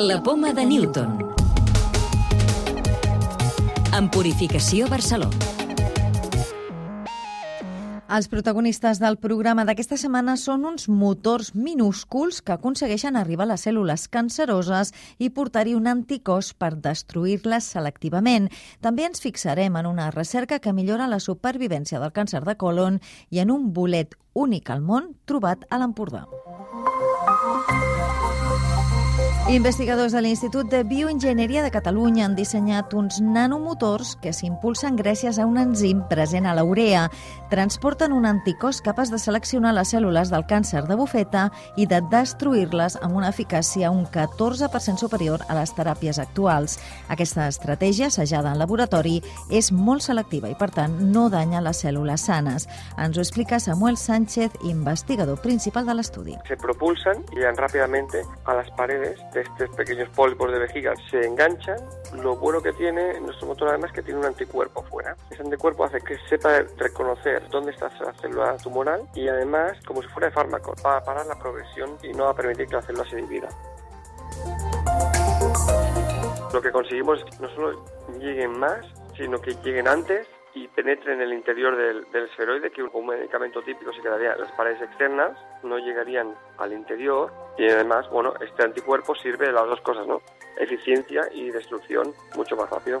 La poma de Newton. En Purificació Barcelona. Els protagonistes del programa d'aquesta setmana són uns motors minúsculs que aconsegueixen arribar a les cèl·lules canceroses i portar-hi un anticòs per destruir-les selectivament. També ens fixarem en una recerca que millora la supervivència del càncer de colon i en un bolet únic al món trobat a l'Empordà. Investigadors de l'Institut de Bioenginyeria de Catalunya han dissenyat uns nanomotors que s'impulsen gràcies a un enzim present a la urea. Transporten un anticòs capaç de seleccionar les cèl·lules del càncer de bufeta i de destruir-les amb una eficàcia un 14% superior a les teràpies actuals. Aquesta estratègia, assajada en laboratori, és molt selectiva i, per tant, no danya les cèl·lules sanes. Ens ho explica Samuel Sánchez, investigador principal de l'estudi. Se propulsan y llegan rápidamente a las paredes de estos pequeños pólipos de vejiga se enganchan. Lo bueno que tiene nuestro motor además es que tiene un anticuerpo fuera. Ese anticuerpo hace que sepa reconocer dónde está la célula tumoral y además, como si fuera de fármaco, va a parar la progresión y no va a permitir que la célula se divida. Lo que conseguimos es que no solo lleguen más, sino que lleguen antes y penetre en el interior del, del esferoide, que un medicamento típico se quedaría en las paredes externas, no llegarían al interior y además, bueno, este anticuerpo sirve de las dos cosas, ¿no? Eficiencia y destrucción mucho más rápido.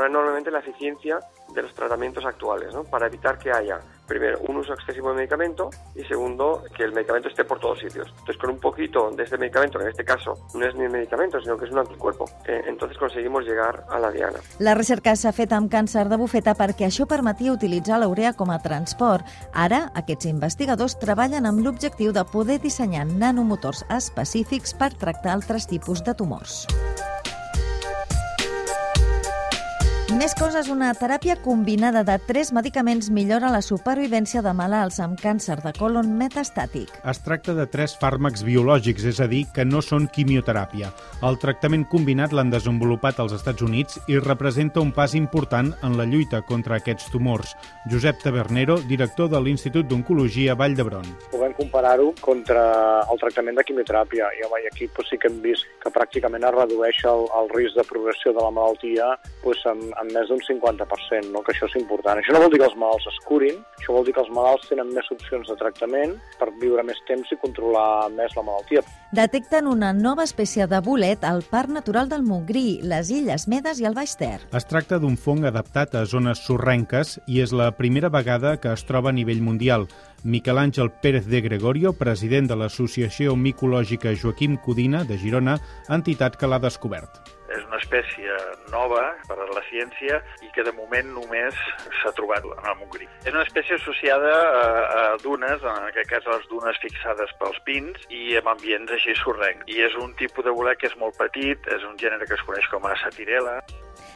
Mejorar enormemente la eficiencia de los tratamientos actuales, ¿no? Para evitar que haya, primero, un uso excesivo de medicamento y segundo, que el medicamento esté por todos sitios. Entonces, con un poquito de este medicamento, que en este caso no és ni medicamento, sinó que és un anticuerpo, eh, entonces conseguimos llegar a la diana. La recerca s'ha fet amb càncer de bufeta perquè això permetia utilitzar l'urea com a transport. Ara, aquests investigadors treballen amb l'objectiu de poder dissenyar nanomotors específics per tractar altres tipus de tumors. Més coses, una teràpia combinada de tres medicaments millora la supervivència de malalts amb càncer de colon metastàtic. Es tracta de tres fàrmacs biològics, és a dir, que no són quimioteràpia. El tractament combinat l'han desenvolupat als Estats Units i representa un pas important en la lluita contra aquests tumors. Josep Tabernero, director de l'Institut d'Oncologia Vall d'Hebron. Podem comparar-ho contra el tractament de quimioteràpia i home, i aquí doncs, sí que hem vist que pràcticament es redueix el, el risc de progressió de la malaltia doncs, amb, amb més d'un 50%, no? que això és important. Això no vol dir que els malalts es curin, això vol dir que els malalts tenen més opcions de tractament per viure més temps i controlar més la malaltia. Detecten una nova espècie de bolet al Parc Natural del Montgrí, les Illes Medes i el Baix Ter. Es tracta d'un fong adaptat a zones sorrenques i és la primera vegada que es troba a nivell mundial. Miquel Àngel Pérez de Gregorio, president de l'Associació Micològica Joaquim Codina de Girona, entitat que l'ha descobert una espècie nova per a la ciència i que de moment només s'ha trobat en el Montgrí. És una espècie associada a, a dunes, en aquest cas a les dunes fixades pels pins i amb ambients així sorrencs. I és un tipus de bolet que és molt petit, és un gènere que es coneix com a satirela.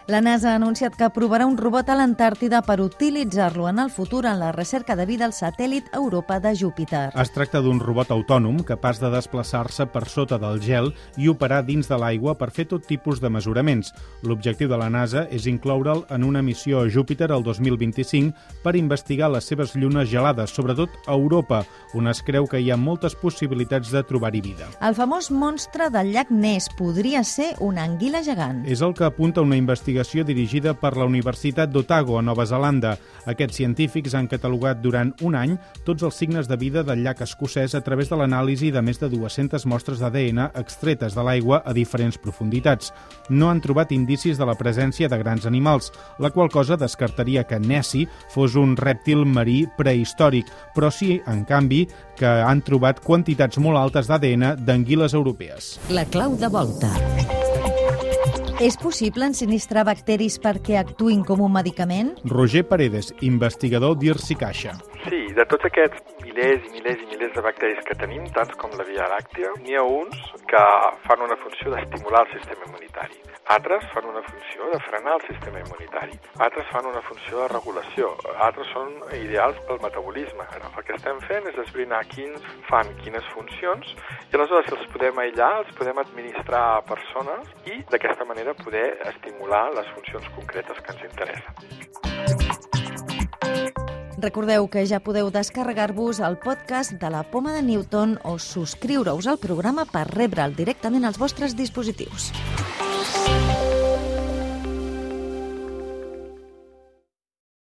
La NASA ha anunciat que aprovarà un robot a l'Antàrtida per utilitzar-lo en el futur en la recerca de vida al satèl·lit Europa de Júpiter. Es tracta d'un robot autònom capaç de desplaçar-se per sota del gel i operar dins de l'aigua per fer tot tipus de mesuraments. L'objectiu de la NASA és incloure'l en una missió a Júpiter el 2025 per investigar les seves llunes gelades, sobretot a Europa, on es creu que hi ha moltes possibilitats de trobar-hi vida. El famós monstre del llac Ness podria ser una anguila gegant. És el que apunta una investigació dirigida per la Universitat d'Otago, a Nova Zelanda. Aquests científics han catalogat durant un any tots els signes de vida del llac escocès a través de l'anàlisi de més de 200 mostres d'ADN extretes de l'aigua a diferents profunditats. No han trobat indicis de la presència de grans animals, la qual cosa descartaria que Nessie fos un rèptil marí prehistòric, però sí, en canvi, que han trobat quantitats molt altes d'ADN d'anguiles europees. La clau de volta. És possible ensinistrar bacteris perquè actuïn com un medicament? Roger Paredes, investigador d'IRSI Caixa. Sí, de tots aquests milers i milers i milers de bacteris que tenim, tants com la Via Làctia, n'hi ha uns que fan una funció d'estimular el sistema immunitari. Altres fan una funció de frenar el sistema immunitari. Altres fan una funció de regulació. Altres són ideals pel metabolisme. Ara, el que estem fent és esbrinar quins fan quines funcions i aleshores si els podem aïllar, els podem administrar a persones i d'aquesta manera poder estimular les funcions concretes que ens interessen. Recordeu que ja podeu descarregar-vos el podcast de la Poma de Newton o subscriure-us al programa per rebre'l directament als vostres dispositius.